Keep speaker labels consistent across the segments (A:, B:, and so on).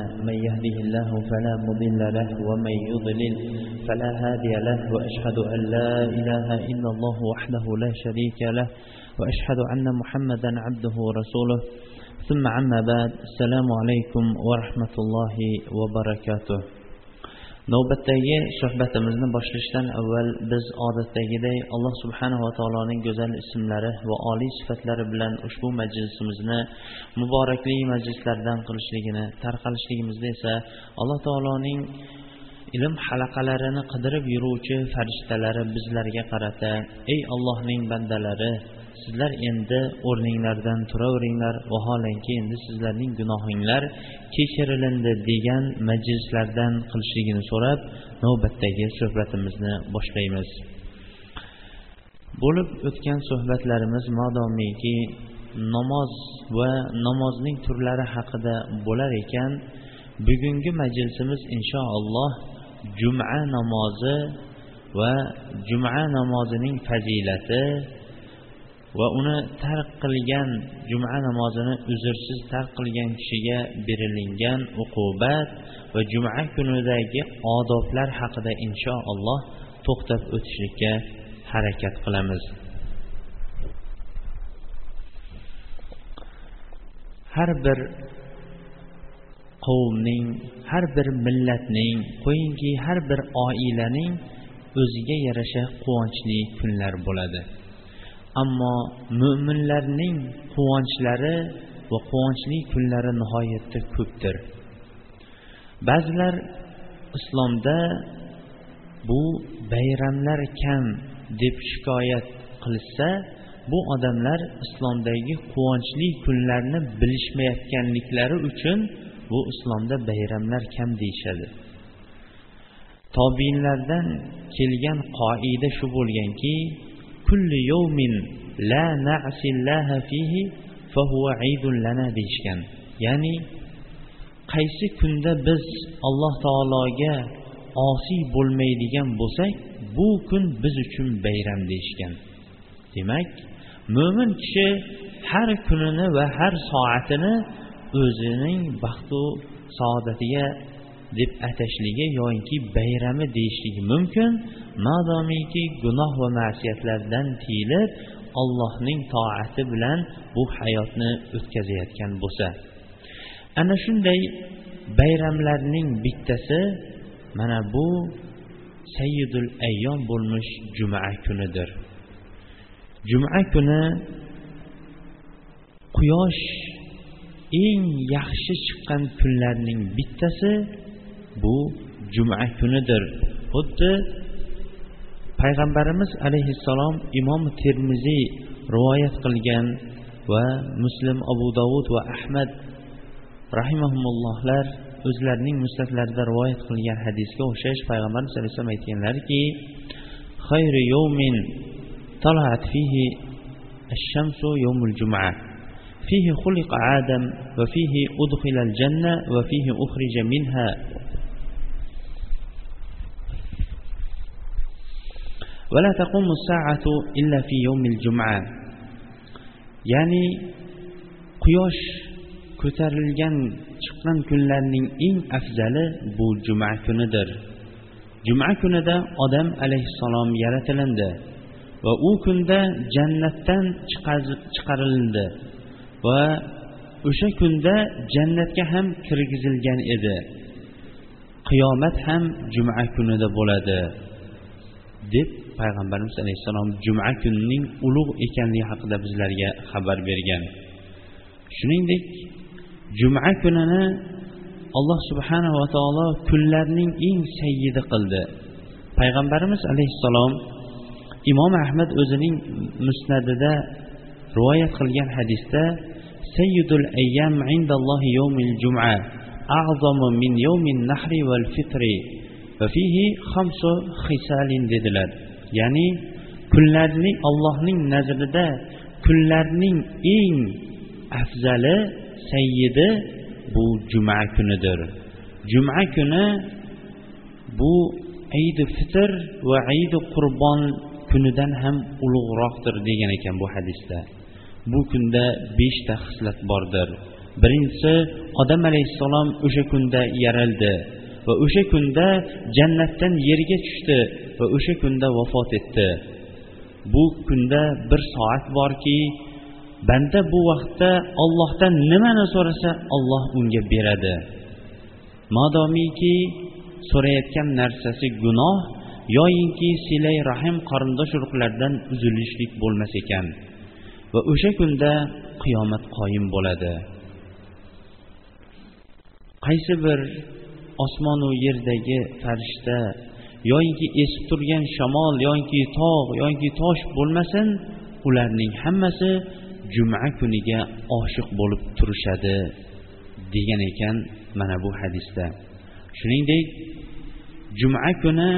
A: من يهده الله فلا مضل له ومن يضلل فلا هادي له وأشهد أن لا إله إلا الله وحده لا شريك له وأشهد أن محمدا عبده ورسوله. ثم عما بعد السلام عليكم ورحمة الله وبركاته. Navbatdagi suhbatimizni boshlashdan avval biz odatdagiday alloh subhanava taoloning go'zal ismlari va oliy sifatlari bilan ushbu majlisimizni muborakli majlislardan qilishligini tarqalishligimizda esa alloh taoloning ilm halaqalarini qidirib yuruvchi farishtalari bizlarga qarata ey allohning bandalari sizlar endi o'rninglardan turaveringlar. Vaholanki endi sizlarning gunohinglar kechirilindi degan majlislardan qilishligini so'rab navbatdagi suhbatimizni boshlaymiz. Bo'lib o'tgan suhbatlarimiz modomiki namoz va namozning turlari haqida bo'lar ekan. Bugungi majlisimiz inshaalloh juma namozi va juma namozining fazilati va uni tark qilgan juma namozini uzrsiz tark qilgan kishiga berilingan uqubat va juma kunidagi odoblar haqida inshaalloh to'xtab o'tishlikka harakat qilamiz. Har bir qavmning har bir millatning qo'yingki har bir oilaning o'ziga yarasha quvonchli kunlar bo'ladi. Ammo mo'minlarning quvonchlari va quvonchli kunlari nihoyatda ko'pdir. Ba'zilar islomda bu bayramlar kam deb shikoyat qilishsa bu odamlar islomdagi quvonchli kunlarni bilishmayotganliklari uchun bu islomda bayramlar kam deyishadi. Tobiinlardan kelgan qoida shu bo'lganki kulli yawmin la na'sillaha fihi fahuva idun lana deyishgan. Ya'ni qaysi kunda biz alloh taologa osiy bo'lmaydigan bo'lsak bu kun biz uchun bayram deyishgan. Demak mo'min kishi har kunini va har soatini o'zining baxtu saodatiga deb atashligi yoinki bayrami deyishligi mumkin. Madomiki gunoh va ma'siyatlardan tiyilib allohning toati bilan bu hayotni o'tkazayotgan bo'lsa. Ana shunday bayramlarning bittasi mana bu sayyidul ayyom bo'lmish juma kunidir. Juma kuni quyosh eng yaxshi chiqqan kunlarning bittasi bu juma kunidir xuddi payg'ambarimiz alayhissalom imom termiziy rivoyat qilgan va muslim abu dovud va ahmad rahimahumullohlar o'zlarining musnatlarida rivoyat qilgan hadisga o'xshash payg'ambarimiz alayhissalom aytganlarki xayri yawmin طلعت فيه الشمس يوم الجمعة فيه خلق آدم وفيه أدخل الجنة وفيه أخرج منها ولا تقوم الساعة إلا في يوم الجمعة يعني quyosh ko'tarilgan chiqqan kunlarning eng afzali bu juma kunidir juma kunida odam alayhissalom yaratilindi va u kunda jannatdan chiqarildi va o'sha kunda jannatga ham kirgizilgan edi qiyomat ham juma kunida bo'ladi deb payg'ambarimiz alayhissalom juma kunining ulug' ekanligi haqida bizlarga xabar bergan. Shuningdek juma kunini alloh subhanava taolo kunlarning eng sayyidi qildi. Payg'ambarimiz alayhissalom imom ahmad o'zining musnadida rivoyat qilgan hadisda sayyidul ayyam indallohi yawmil juma a'zamu min yawmin nahri val fitri va fihi xamsu xisalin dedilar. Ya'ni kunlarning allohning nazarida kunlarning eng afzali sayyidi bu juma kunidir. Juma kuni bu aydi fitr va aydi qurbon kunidan ham ulug'roqdir degan ekan bu hadisda. Bu kunda beshta xislat bordir. Birinchisi odam alayhissalom o'sha kunda yaraldi va o'sha kunda jannatdan yerga tushdi va o'sha kunda vafot etdi. Bu kunda bir soat borki banda bu vaqtda ollohdan nimani so'rasa olloh unga beradi. Madomiki so'rayotgan narsasi gunoh yoyinki silay rahim qarindosh urug'lardan uzilishlik bo'lmas ekan va o'sha kunda qiyomat qoyim bo'ladi. Qaysi bir osmonu yerdagi farishta yoyinki esib turgan shamol yoki tog' yoki tosh bo'lmasin ularning hammasi juma kuniga oshiq bo'lib turishadi degan ekan mana bu hadisda. Shuningdek juma kuni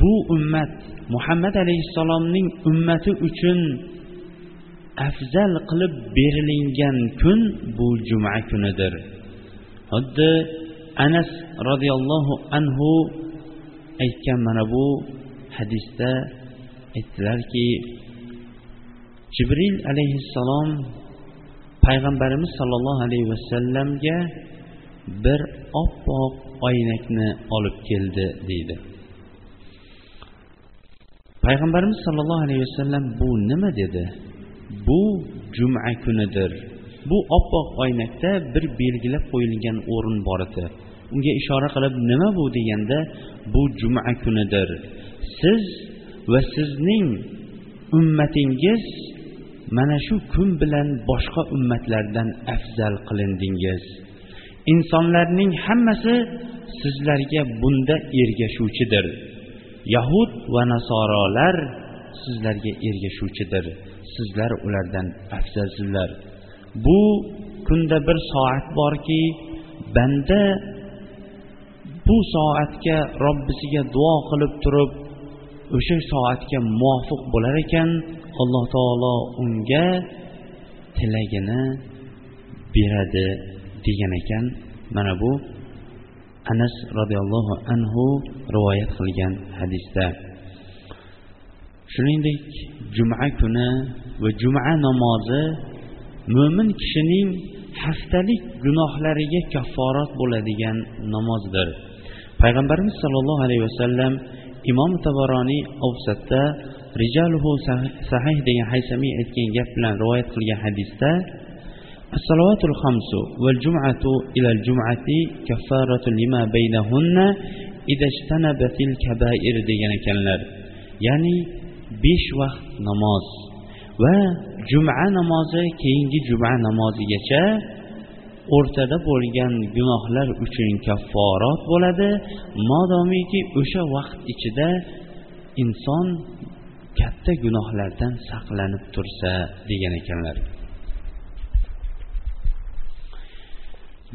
A: bu ummat muhammad alayhissalomning ummati uchun afzal qilib berilingan kun bu juma kunidir. Xuddi anas roziyallohu anhu aytgan mana bu hadisda aytdilarki jibril alayhissalom payg'ambarimiz sollallohu alayhi vasallamga bir oppoq oynakni olib keldi deydi. Payg'ambarimiz sollallohu alayhi vasallam bu nima dedi? Bu juma kunidir. Bu oppoq oynakda bir belgilab qo'yilgan o'rin bor edi. Unga ishora qilib nima bu? deganda bu juma kunidir. Siz va sizning ummatingiz mana shu kun bilan boshqa ummatlardan afzal qilindingiz. Insonlarning hammasi sizlarga bunda ergashuvchidir. Yahud va nasorolar sizlarga ergashuvchidir. Sizlar ulardan afzalsizlar. Bu kunda bir soat borki banda bu soatga robbisiga duo qilib turib o'sha soatga muvofiq bo'lar ekan alloh taolo unga tilagini beradi degan ekan. Mana bu anas roziyallohu anhu rivoyat qilgan hadisda. Shuningdek juma kuni va juma namozi mo'min kishining haftalik gunohlariga kafforat bo'ladigan namozdir. payg'ambarimiz sollallohu alayhi vasallam imom tabaroniy avsatda rijaluhu sahih degan haysamiy aytgan gap bilan rivoyat qilgan hadisda الصلوات الخمس والجمعة إلى الجمعة كفارة لما بينهن إذا اجتنبت الكبائر degan ekanlar ya'ni besh vaqt namoz va juma namozi keyingi juma namozigacha o'rtada bo'lgan gunohlar uchun kafforat bo'ladi. Modomiki o'sha vaqt ichida inson katta gunohlardan saqlanib tursa degan ekanlar.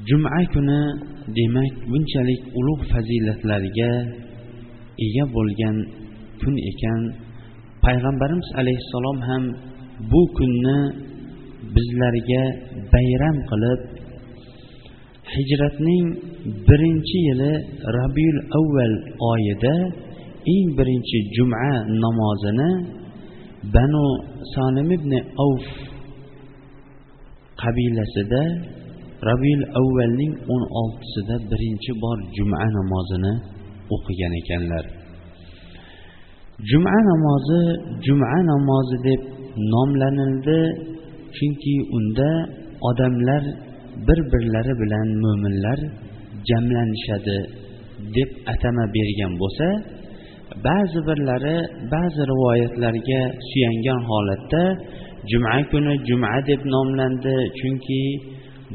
A: Juma kuni demak bunchalik ulug' fazilatlarga ega bo'lgan kun ekan. Payg'ambarimiz alayhissalom ham bu kunni bizlarga bayram qilib hijratning birinchi yili rabiul avval oyida eng birinchi juma namozini banu sonim ibn avf qabilasida rabiul avvalning o'n oltisida birinchi bor juma namozini o'qigan ekanlar. Juma namozi juma namozi deb nomlanildi chunki unda odamlar bir birlari bilan mo'minlar jamlanishadi deb atama bergan bo'lsa ba'zi birlari ba'zi rivoyatlarga suyangan holatda juma kuni juma deb nomlandi chunki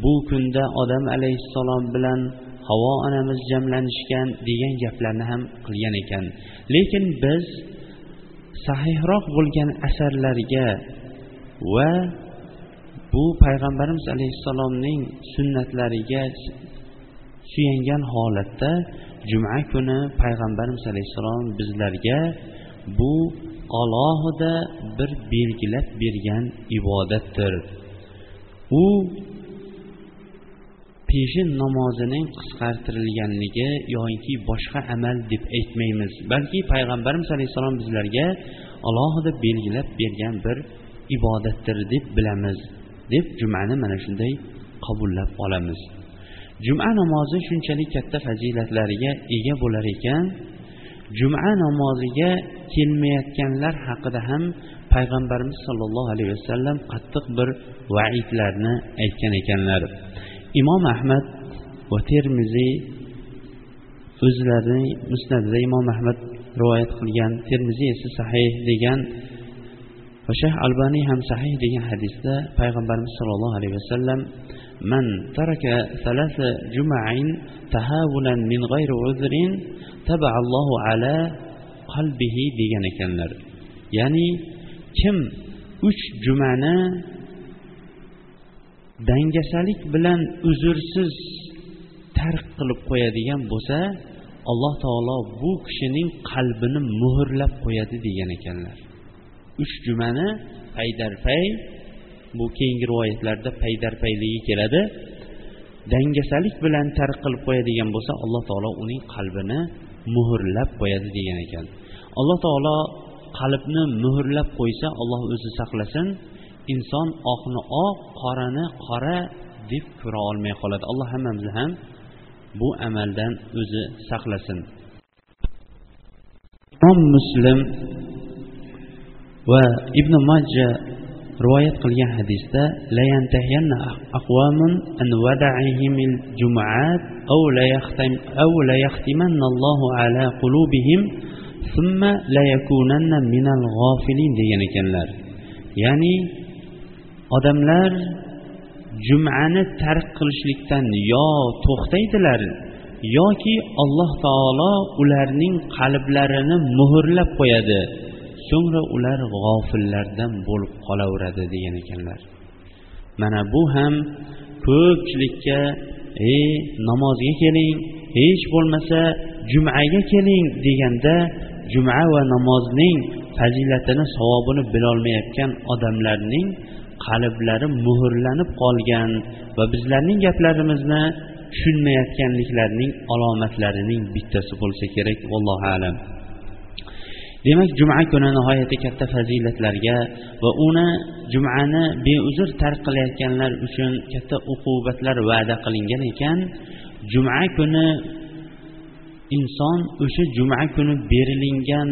A: bu kunda odam alayhissalom bilan havo onamiz jamlanishgan degan gaplarni ham qilgan ekan. Lekin biz sahihroq bo'lgan asarlarga va bu payg'ambarimiz alayhissalomning sunnatlariga suyangan holatda juma kuni payg'ambarimiz alayhissalom bizlarga bu alohida bir belgilab bergan ibodatdir. U peshin namozining qisqartirilganligi yoki boshqa amal deb aytmaymiz. Balki payg'ambarimiz alayhissalom bizlarga alohida belgilab bergan bir ibodatdir deb bilamiz. Deb jumani mana shunday
B: qabullab olamiz. Juma namozi shunchalik katta fazilatlarga ega bo'lar ekan. Juma namoziga kelmayotganlar haqida ham payg'ambarimiz sollallohu alayhi vasallam qattiq bir vaidlarni aytgan ekanlar. Imom ahmad va termiziy o'zlarining musnadida imom ahmad rivoyat qilgan termiziy esa sahih degan va shayx albaniy ham sahih degan hadisda payg'ambarimiz sollallohu alayhi vasallam man taraka salasa juma'in tahavulan min g'ayri uzrin tabaalllohu ala qalbihi degan ekanlar. Ya'ni kim uch jumani dangasalik bilan uzursiz tark qilib qo'yadigan bo'lsa alloh taolo bu kishining qalbini muhrlab qo'yadi degan ekanlar. Uch jumani paydarpay bu keyingi rivoyatlarda paydarpayligi keladi. Dangasalik bilan tark qilib qo'yadigan bo'lsa alloh taolo uning qalbini muhrlab qo'yadi degan ekan. Alloh taolo qalbni muhrlab qo'ysa alloh o'zi saqlasin inson oqni oq qorani qora deb ko'ra olmay qoladi. Alloh hammamizni ham bu amaldan o'zi saqlasin. Imom muslim va ibn majja rivoyat qilgan hadisda an wada'ihimil jum'at aw la yahtam aw la yahtimanna Allohu ala qulubihim thumma la yakunanna minal ghafilin degan ekanlar. Ya'ni odamlar jumani tark qilishlikdan yo to'xtaydilar yoki alloh taolo ularning qalblarini muhrlab qo'yadi. So'ngra ular g'ofillardan bo'lib qolaveradi degan ekanlar. Mana bu ham ko'pchilikka ey namozga keling hech bo'lmasa jumaga keling deganda juma va namozning fazilatini savobini bilolmayotgan odamlarning qalblari muhrlanib qolgan va bizlarning gaplarimizni tushunmayotganliklarining alomatlarining bittasi bo'lsa kerak. Vallohu alam. Demak juma kuni nihoyatda katta fazilatlarga va uni jumani beuzr tark qilayotganlar uchun katta uqubatlar va'da qilingan ekan juma kuni inson o'sha juma kuni berilingan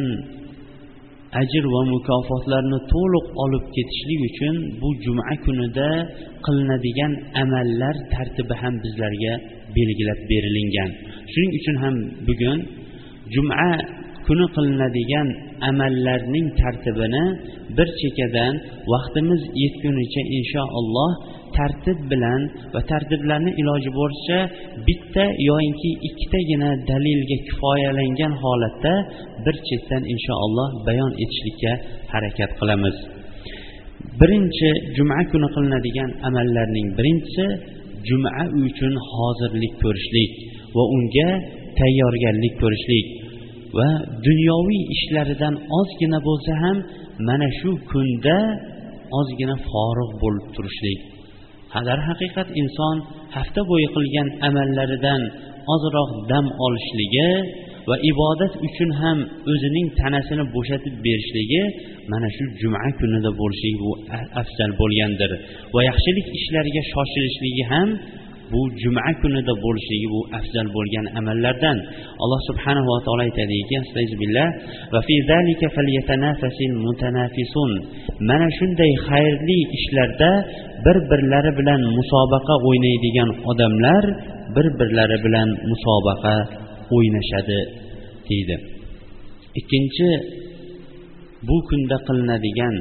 B: ajr va mukofotlarni to'liq olib ketishlik uchun bu juma kunida qilinadigan amallar tartibi ham bizlarga belgilab berilingan shuning uchun ham bugun juma kuni qilinadigan amallarning tartibini bir chekkadan vaqtimiz yetgunicha inshaalloh tartib bilan va tartiblarni iloji boricha bitta yoyinki ikkitagina dalilga kifoyalangan holatda bir chetdan inshaalloh bayon etishlikka harakat qilamiz. Birinchi juma kuni qilinadigan amallarning birinchisi juma uchun hozirlik ko'rishlik va unga tayyorgarlik ko'rishlik. Va dunyoviy ishlaridan ozgina bo'lsa ham mana shu kunda ozgina forig' bo'lib turishlik. Darhaqiqat inson hafta bo'yi qilgan amallaridan ozroq dam olishligi va ibodat uchun ham o'zining tanasini bo'shatib berishligi mana shu juma kunida bo'lishligi bu afzal bo'lgandir. Va yaxshilik ishlariga shoshilishligi ham bu juma kunida bo'lishligi bu afzal bo'lgan amallardan alloh subhanahu va taolo aytadiki mana shunday xayrli ishlarda bir birlari bilan musobaqa o'ynaydigan odamlar bir birlari bilan musobaqa o'ynashadi deydi. Ikkinchi bu kunda qilinadigan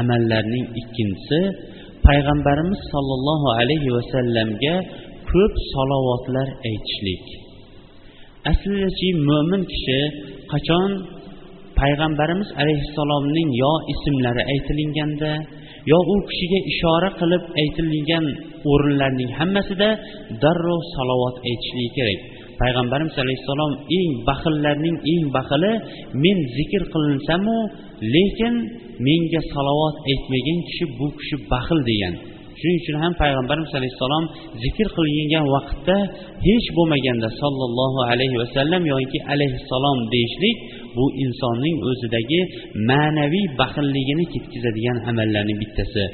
B: amallarning ikkinchisi payg'ambarimiz sollallohu alayhi vasallamga ko'p salovatlar aytishlik. Aslidachi mo'min kishi qachon payg'ambarimiz alayhissalomning yo ismlari aytilinganda yo u kishiga ishora qilib aytilgan o'rinlarning hammasida darrov salovat aytishligi kerak. Payg'ambarimiz alayhissalom eng baxillarning eng baxili men zikr qilinsamu lekin menga salovat aytmagan kishi bu kishi baxil degan. Shuning uchun ham payg'ambarimiz alayhissalom zikr qilingan vaqtda hech bo'lmaganda sollallohu alayhi vasallam yoki alayhissalom deyishlik bu insonning o'zidagi ma'naviy baxilligini ketkazadigan amallarning bittasi.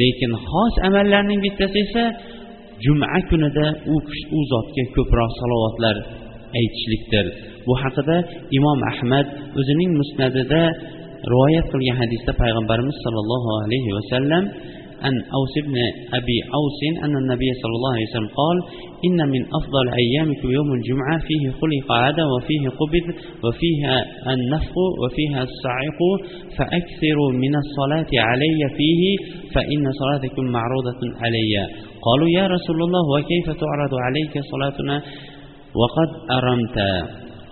B: Lekin xos amallarning bittasi esa juma kunida u u zotga ko'proq salovatlar aytishlikdir. Bu haqida imom ahmad o'zining musnadida rivoyat qilgan hadisda payg'ambarimiz sollallohu alayhi vasallam عن أوس بن أبي أوس أن النبي صلى الله عليه وسلم قال إن من أفضل أيامكم يوم الجمعة فيه خلق آدم وفيه قبض وفيها النفخ وفيها الصعق فأكثروا من الصلاة علي فيه فإن صلاتكم معروضة علي. قالوا يا رسول الله وكيف تعرض عليك صلاتنا؟ وقد أرمت.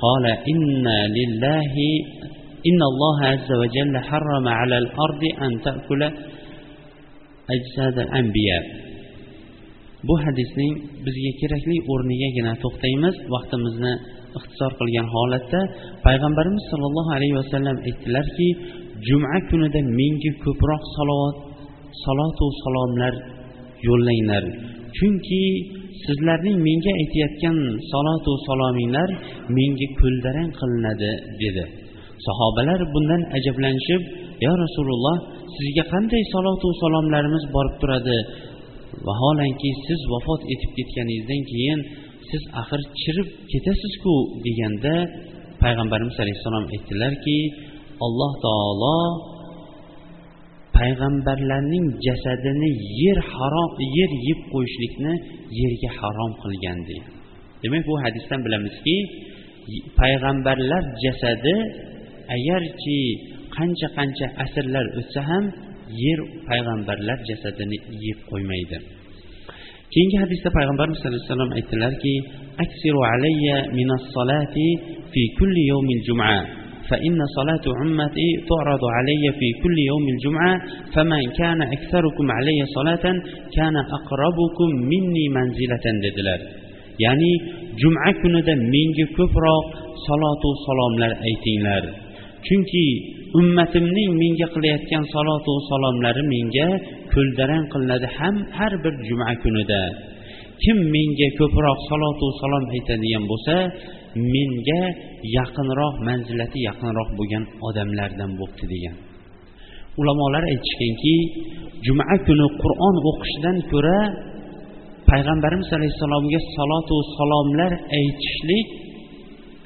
B: قال إن لله إن الله عز وجل حرم على الأرض أن تأكل ajsadi anbiya. Bu hadisning bizga kerakli o'rnigagina to'xtaymiz. Vaqtimizni ixtisor qilgan holatda payg'ambarimiz sollallohu alayhi vasallam aytdilarki juma kunida menga ko'proq salovat salotu salomlar yo'llanglar. Chunki sizlarning menga aytayotgan salotu salominglar menga ko'ldarang qilinadi dedi. Sahobalar bundan ajablanishib yo rasululloh sizga qanday salotu salomlarimiz borib turadi? Vaholanki siz vafot etib ketganingizdan keyin siz axir chirib ketasizku? deganda payg'ambarimiz alayhissalom aytdilarki alloh taolo payg'ambarlarning jasadini yer harom yer yeb qo'yishlikni yerga harom qilgan deydi. Demak bu hadisdan bilamizki payg'ambarlar jasadi agarki qancha qancha asrlar o'tsa ham yer payg'ambarlar jasadini yeb qo'ymaydi keyingi hadisda payg'ambarimiz sallallohu alayhi vasallam aytdilarki aksiru alayya minas solati fi kulli yawmil jum'a فإن صلاة أمتي تعرض علي في كل يوم الجمعة فمن كان أكثركم علي صلاة كان أقربكم مني منزلة dedilar ya'ni juma kunida menga ko'proq salotu salomlar aytinglar chunki ummatimning menga qilayotgan salotu salomlari menga ko'ldarang qilinadi ham har bir juma kunida. Kim menga ko'proq salotu salom aytadigan bo'lsa menga yaqinroq manzilati yaqinroq bo'lgan odamlardan bo'libdi degan. Ulamolar aytishganki juma kuni qur'on o'qishdan ko'ra payg'ambarimiz alayhissalomga salotu salomlar aytishlik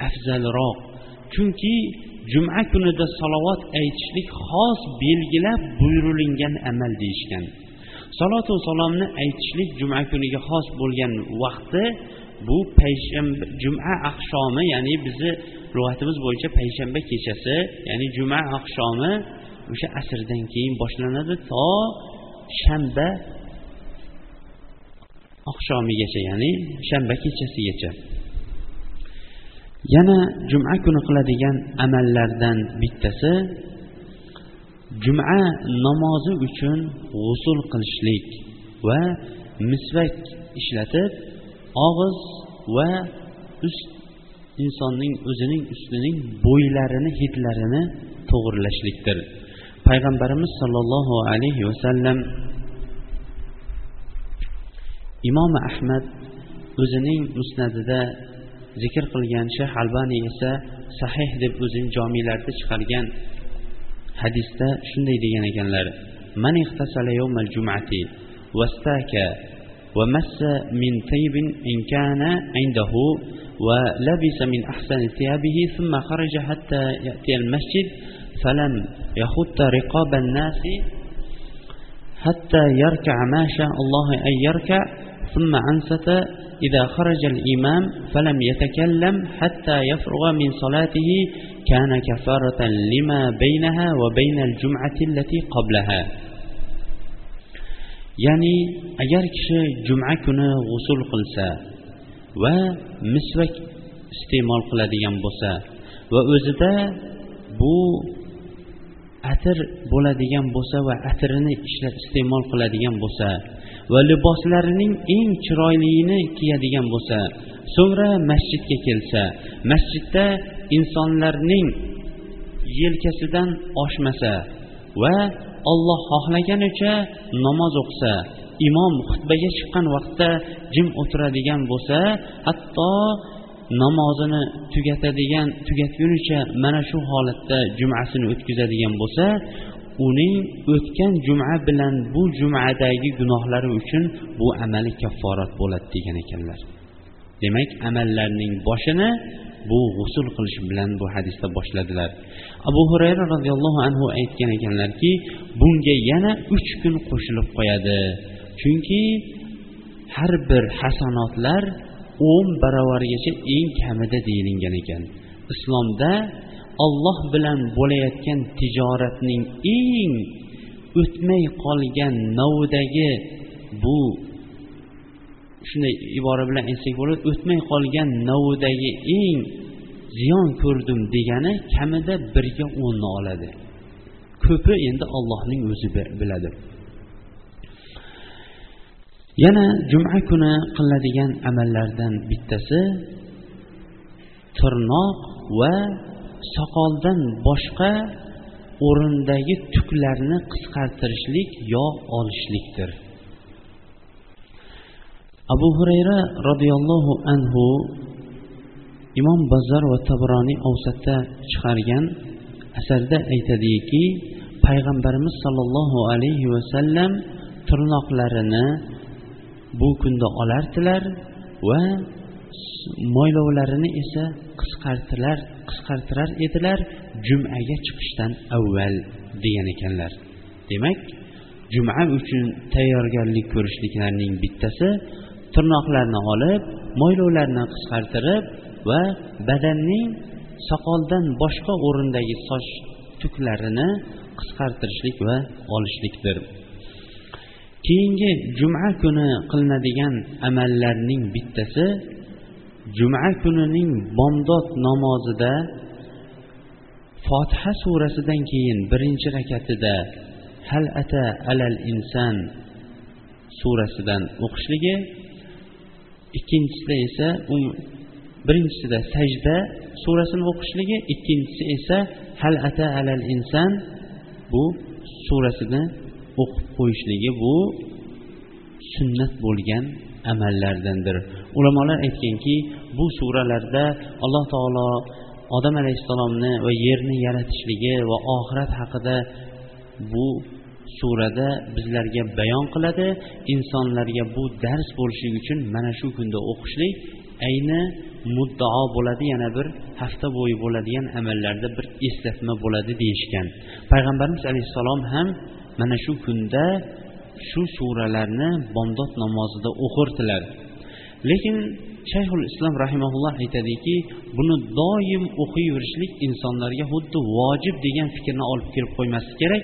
B: afzalroq. Chunki juma kunida salovat aytishlik xos belgilab buyurilingan amal deyishgan. Salotu salomni aytishlik juma kuniga xos bo'lgan vaqti bu payshanba juma oqshomi ya'ni bizni lug'atimiz bo'yicha payshanba kechasi ya'ni juma oqshomi o'sha asrdan keyin boshlanadi to shanba oqshomigacha ya'ni shanba kechasigacha. Yana juma kuni qiladigan amallardan bittasi juma namozi uchun g'usul qilishlik va misvak ishlatib og'iz va ust insonning o'zining ustining bo'ylarini hidlarini to'g'irlashlikdir. Payg'ambarimiz sollallohu alayhi vasallam imom ahmad o'zining musnadida zikr qilgan shayx albaniy esa sahih deb o'zining jomiylarida chiqargan hadisda shunday degan ekanlar. من اغتسل يوم الجمعة واستاك ومس من ثيب إن كان عنده ولبس من أحسن ثيابه ثم خرج حتى يأتي المسجد فلم يخط رقاب الناس حتى يركع ما شاء الله أن يركع ثم أنست إذا خرج الإمام فلم يتكلم حتى يفرغ من صلاته كان كفارة لما بينها وبين الجمعة التي قبلها ya'ni agar kishi juma kuni g'usul qilsa va misvak iste'mol qiladigan bo'lsa va o'zida bu atir bo'ladigan bo'lsa va atirini ishlab iste'mol qiladigan bo'lsa va liboslarining eng chiroylini kiyadigan bo'lsa so'ngra masjidga kelsa masjidda insonlarning yelkasidan oshmasa va olloh xohlaganicha namoz o'qisa imom xutbaga chiqqan vaqtda jim o'tiradigan bo'lsa hatto namozini tugatadigan tugatgunicha mana shu holatda jumasini o'tkazadigan bo'lsa uning o'tgan juma bilan bu jumadagi gunohlari uchun bu amali kafforat bo'ladi degan ekanlar. Demak amallarning boshini bu g'usul qilish bilan bu hadisda boshladilar. Abu hurayra roziyallohu anhu aytgan ekanlarki bunga yana uch kun qo'shilib qo'yadi. Chunki har bir hasanotlar o'n baravargacha eng kamida deyilgan ekan. Islomda olloh bilan bo'layotgan tijoratning eng o'tmay qolgan navdagi bu shunday ibora bilan aytsak bo'ladi o'tmay qolgan navdagi eng ziyon ko'rdim degani kamida birga o'nni oladi. Ko'pi endi ollohning o'zi biladi. Yana juma kuni qilinadigan amallardan bittasi tirnoq va soqoldan boshqa o'rindagi tuklarni qisqartirishlik yo olishlikdir. Abu hurayra roziyallohu anhu imom bazzar va tabroniy ovsatda chiqargan asarda aytadiki payg'ambarimiz sollallohu alayhi vasallam tirnoqlarini bu kunda olardilar va mo'ylovlarini esa qisqartirar qisqartirar edilar jumaga chiqishdan avval degan ekanlar. Demak juma uchun tayyorgarlik ko'rishliklarning bittasi tirnoqlarni olib mo'ylovlarni qisqartirib va badanning soqoldan boshqa o'rindagi soch tuklarini qisqartirishlik va olishlikdir. Keyingi juma kuni qilinadigan amallarning bittasi juma kunining bomdod namozida fotiha surasidan keyin birinchi rakatida hal ata alal inson surasidan o'qishligi ikkinchisida esa birinchisida sajda surasini o'qishligi ikkinchisi esa hal ata alal inson bu surasini o'qib qo'yishligi bu sunnat bo'lgan amallardandir. Ulamolar aytganki bu suralarda alloh taolo odam alayhissalomni va yerni yaratishligi va oxirat haqida bu surada bizlarga bayon qiladi. Insonlarga bu dars bo'lishligi uchun mana shu kunda o'qishlik ayni muddao bo'ladi yana bir hafta bo'yi bo'ladigan amallarda bir eslatma bo'ladi deyishgan. Payg'ambarimiz alayhissalom ham mana shu kunda shu suralarni bomdod namozida o'qirdilar. Lekin shayxul islom rahimaulloh aytadiki buni doim o'qiyverishlik insonlarga xuddi vojib degan fikrni olib kelib qo'ymaslik kerak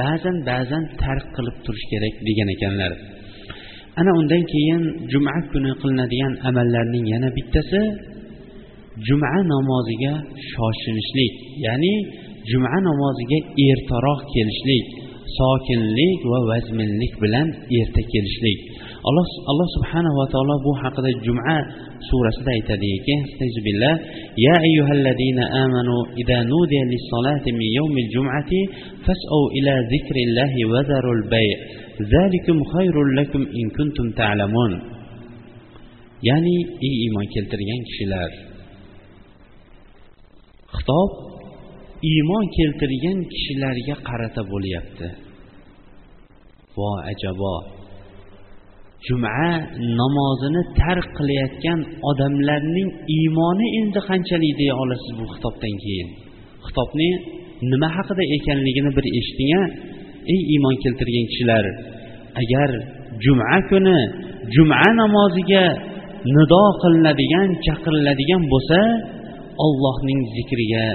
B: ba'zan ba'zan tark qilib turish kerak degan ekanlar. Ana undan keyin juma kuni qilinadigan amallarning yana bittasi juma namoziga shoshilishlik ya'ni juma namoziga ertaroq kelishlik sokinlik va vazminlik bilan erta kelishlik. Alloh alloh subhanahu va taolo bu haqida juma surasida aytadiki ya ayyuhallazina amanu idza nudiya lis-salati min yawmil jum'ati fas'u ila zikrillahi wa dharul bay' zalikum khayrul lakum in kuntum ta'lamun. Ya'ni ey iymon keltirgan kishilar xitob iymon keltirgan kishilarga qarata bo'lyapti. Vo ajabo. Juma namozini tark qilayotgan odamlarning iymoni endi qanchalik deya olasiz bu xitobdan keyin? Xitobni nima haqida ekanligini bir eshiting a ey iymon keltirgan kishilar. Agar juma kuni juma namoziga nido qilinadigan chaqiriladigan bo'lsa ollohning zikriga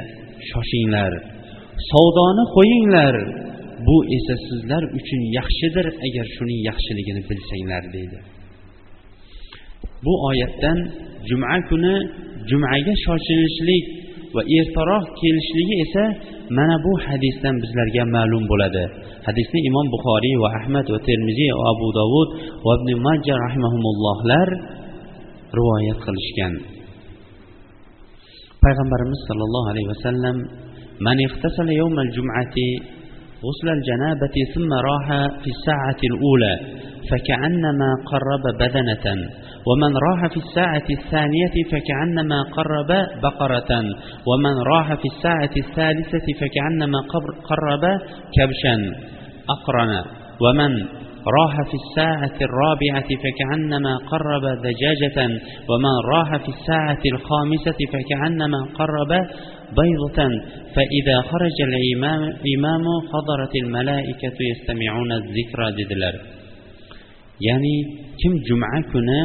B: shoshinglar savdoni qo'yinglar. Bu esa sizlar uchun yaxshidir agar shuning yaxshiligini bilsanglar deydi. Bu oyatdan juma kuni jumaga shoshilishlik va ertaroq kelishligi esa mana bu hadisdan bizlarga ma'lum bo'ladi. Hadisni imom buxoriy va ahmad va termiziy va abu dovud va ibn majja rahimahumullohlar rivoyat qilishgan. Payg'ambarimiz sollallohu alayhi vasallam man ihtasala yawmal jum'ati غسل الجنابة ثم راح في الساعة الأولى فكأنما قرب بدنة ومن راح في الساعة الثانية فكأنما قرب بقرة ومن راح في الساعة الثالثة فكأنما قرب كبشا أقرن ومن راح في الساعة الرابعة فكأنما قرب دجاجة ومن راح في الساعة الخامسة فكأنما قرب بيضة فإذا خرج الإمام إمام حضرت الملائكة يستمعون الذكر dedilar ya'ni kim juma kuni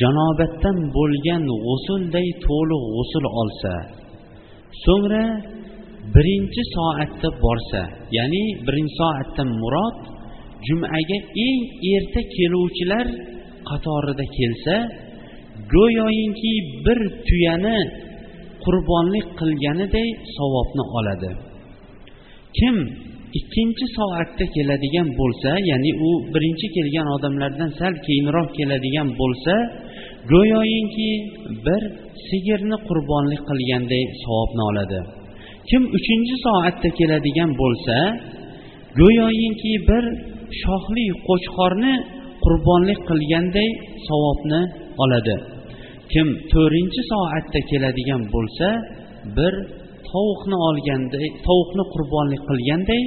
B: janobatdan bo'lgan g'usulday to'liq g'usul olsa so'ngra birinchi soatda borsa ya'ni birinchi soatdan murod jumaga eng erta keluvchilar qatorida kelsa go'yoyinki bir tuyani qurbonlik qilganiday savobni oladi. Kim ikkinchi soatda keladigan bo'lsa ya'ni u birinchi kelgan odamlardan sal keyinroq keladigan bo'lsa go'yoyinki bir sigirni qurbonlik qilganday savobni oladi. Kim uchinchi soatda keladigan bo'lsa go'yoyinki bir shoxli qo'chqorni qurbonlik qilganday savobni oladi. Kim to'rtinchi soatda keladigan bo'lsa bir tovuqni olganday tovuqni qurbonlik qilganday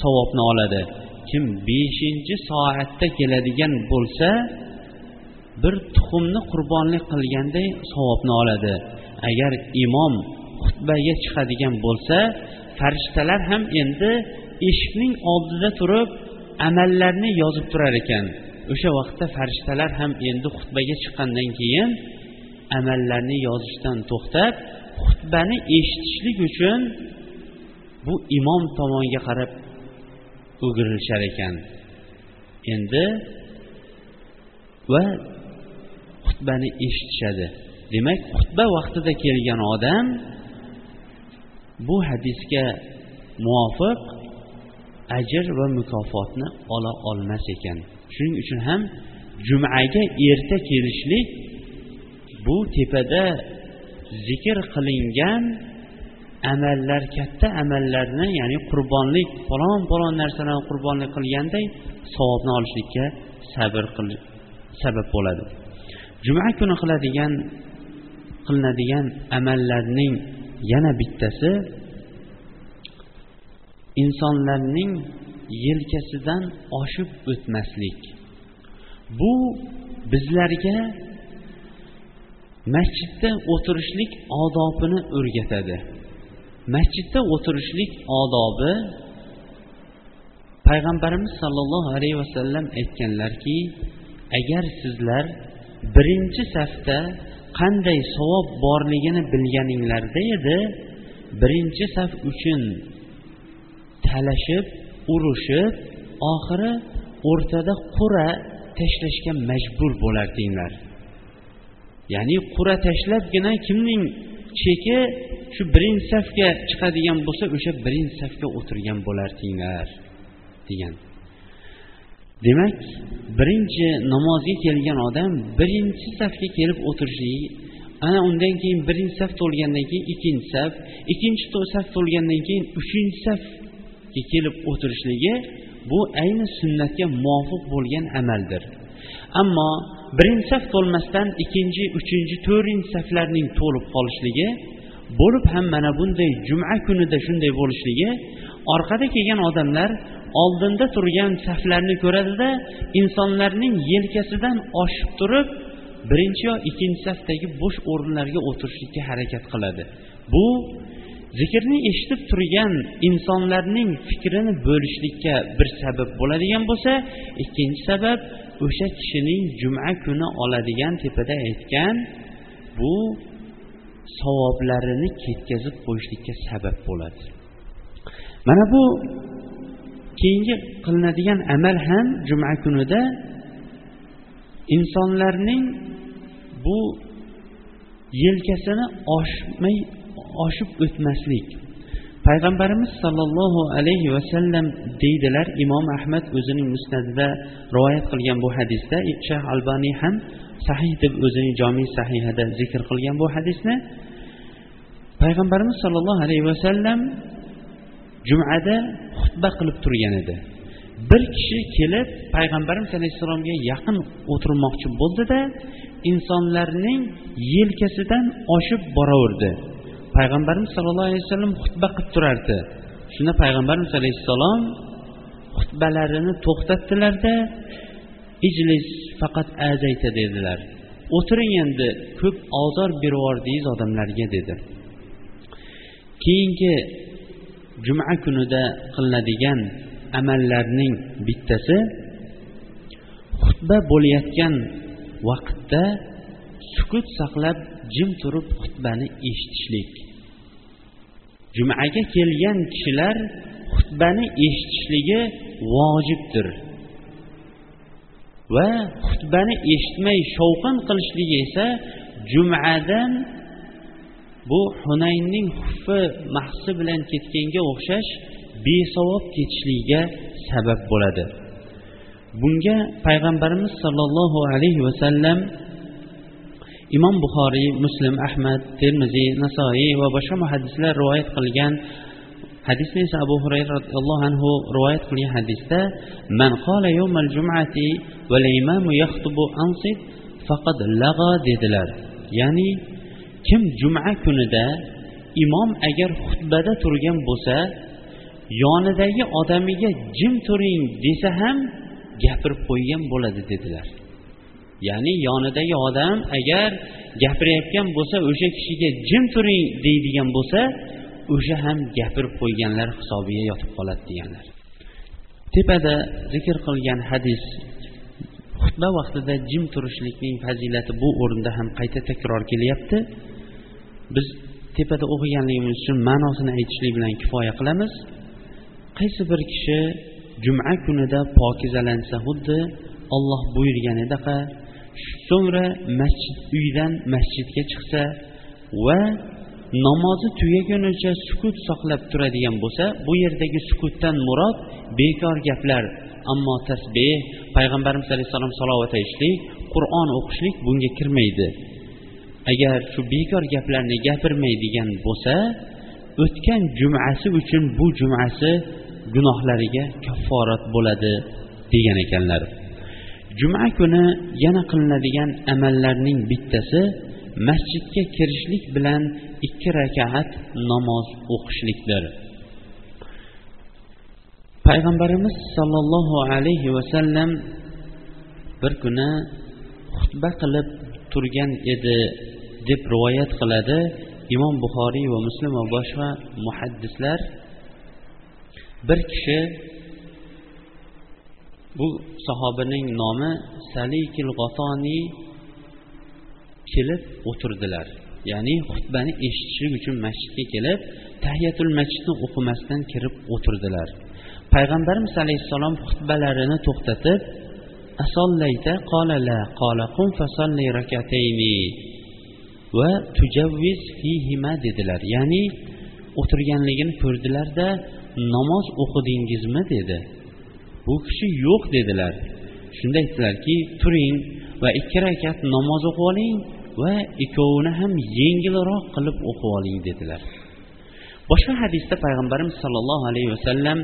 B: savobni oladi. Kim beshinchi soatda keladigan bo'lsa bir tuxumni qurbonlik qilganday savobni oladi. Agar imom xutbaga chiqadigan bo'lsa farishtalar ham endi eshikning oldida turib amallarni yozib turar ekan. O'sha vaqtda farishtalar ham endi xutbaga chiqqandan keyin amallarni yozishdan to'xtab xutbani eshitishlik uchun bu imom tomonga qarab o'girilishar ekan. Endi va xutbani eshitishadi. Demak xutba vaqtida kelgan odam bu hadisga muvofiq ajr va mukofotni ola olmas ekan. Shuning uchun ham jumaga erta kelishlik bu tepada zikr qilingan amallar katta amallarni ya'ni qurbonlik falon falon narsalarni qurbonlik qilganday savobni olishlikka sabr qil sabab bo'ladi. Juma kuni qiladigan qilinadigan amallarning yana bittasi insonlarning yelkasidan oshib o'tmaslik. Bu bizlarga masjidda o'tirishlik odobini o'rgatadi masjidda o'tirishlik odobi payg'ambarimiz sollallohu alayhi vasallam aytganlarki agar sizlar birinchi safda qanday savob borligini bilganinglarda edi birinchi saf uchun talashib urushib oxiri o'rtada qura tashlashga majbur bo'lardinglar ya'ni qura tashlabgina kimning cheki shu birinchi safga chiqadigan bo'lsa o'sha birinchi safga o'tirgan bo'lardinglar degan. Demak birinchi namozga kelgan odam birinchi safga kelib o'tirishligi ana undan keyin birinchi saf to'lgandan keyin ikkinchi saf ikkinchi saf to'lgandan keyin uchinchi safga kelib o'tirishligi bu ayni sunnatga muvofiq bo'lgan amaldir. Ammo birinchi saf to'lmasdan ikkinchi uchinchi to'rtinchi saflarning to'lib qolishligi bo'lib ham mana bunday juma kunida shunday bo'lishligi orqada kelgan odamlar oldinda turgan saflarni ko'radida insonlarning yelkasidan oshib turib birinchi yo ikkinchi safdagi bo'sh o'rinlarga o'tirishlikka harakat qiladi. Bu zikrni eshitib turgan insonlarning fikrini bo'lishlikka bir sabab bo'ladigan bo'lsa ikkinchi sabab o'sha kishining juma kuni oladigan tepada aytgan bu savoblarini ketkazib qo'yishlikka sabab bo'ladi. Mana bu keyingi qilinadigan amal ham juma kunida insonlarning bu yelkasini oshmay oshib o'tmaslik payg'ambarimiz sollallohu alayhi vasallam deydilar imom ahmad o'zining musnadida rivoyat qilgan bu hadisda shayx albaniy ham sahih deb o'zining jomiy sahihida zikr qilgan bu hadisni. Payg'ambarimiz sollallohu alayhi vasallam jumada xutba qilib turgan edi. Bir kishi kelib payg'ambarimiz alayhissalomga yaqin o'tirmoqchi bo'ldida insonlarning yelkasidan oshib boraverdi. Payg'ambarimiz sallallohu alayhi vasallam xutba qilib turardi. Shunda payg'ambarimiz alayhissalom xutbalarini to'xtatdilarda ijlis faqat azayta dedilar. O'tiring endi ko'p ozor beryubordingiz odamlarga dedi. Keyingi juma kunida qilinadigan amallarning bittasi xutba bo'layotgan vaqtda sukut saqlab jim turib xutbani eshitishlik. Jumaga kelgan kishilar xutbani eshitishligi vojibdir. Va xutbani eshitmay shovqin qilishligi esa jumadan bu hunaynning huffi mahsi bilan ketganga o'xshash besavob ketishligiga sabab bo'ladi. Bunga payg'ambarimiz sollallohu alayhi vasallam imom buxoriy muslim ahmad termiziy nasoiy va boshqa muhaddislar rivoyat qilgan hadisni esa abu hurayra roziyallohu anhu rivoyat qilgan hadisda man qala yawmal jum'ati val imamu yaxtubu ansit faqad lag'a dedilar. Ya'ni kim juma kunida imom agar xutbada turgan bo'lsa yonidagi odamiga jim turing desa ham gapirib qo'ygan bo'ladi dedilar. Ya'ni yonidagi odam agar gapirayotgan bo'lsa o'sha kishiga jim turing deydigan bo'lsa o'sha ham gapirib qo'yganlar hisobiga yotib qoladi deganlar. Tepada zikr qilgan hadis xutba vaqtida jim turishlikning fazilati bu o'rinda ham qayta takror kelyapti. Biz tepada o'qiganligimiz uchun ma'nosini aytishlik bilan kifoya qilamiz. Qaysi bir kishi juma kunida pokizalansa xuddi olloh buyurganidaqa so'ngra masjid uydan masjidga chiqsa va namozi tugagunicha sukut saqlab turadigan bo'lsa bu yerdagi sukutdan murod bekor gaplar. Ammo tasbeh payg'ambarimiz alayhissalom salovat aytishlik qur'on o'qishlik bunga kirmaydi. Agar shu bekor gaplarni gapirmaydigan bo'lsa o'tgan jumasi uchun bu jumasi gunohlariga kafforat bo'ladi degan ekanlar. Juma kuni yana qilinadigan amallarning bittasi masjidga kirishlik bilan ikki rakaat namoz o'qishlikdir. Payg'ambarimiz sollallohu alayhi vasallam bir kuni xutba qilib turgan edi deb rivoyat qiladi imom buxoriy va muslim va boshqa muhaddislar. Bir kishi bu sahobaning nomi salikil g'otoniy kelib o'tirdilar. Ya'ni xutbani eshitishlik uchun masjidga kelib tahiyatul masjidni o'qimasdan kirib o'tirdilar. Payg'ambarimiz alayhissalom xutbalarini to'xtatib asollayta qola la qola qum fasolli rakatayni va tujavviz fihima dedilar. Ya'ni o'tirganligini ko'rdilarda namoz o'qidingizmi? dedi. bu kishi yo'q dedilar shunda aytdilarki turing va ikki rakat namoz o'qib oling va ikkovini ham yengilroq qilib o'qib oling dedilar boshqa hadisda payg'ambarimiz sollallohu alayhi vasallam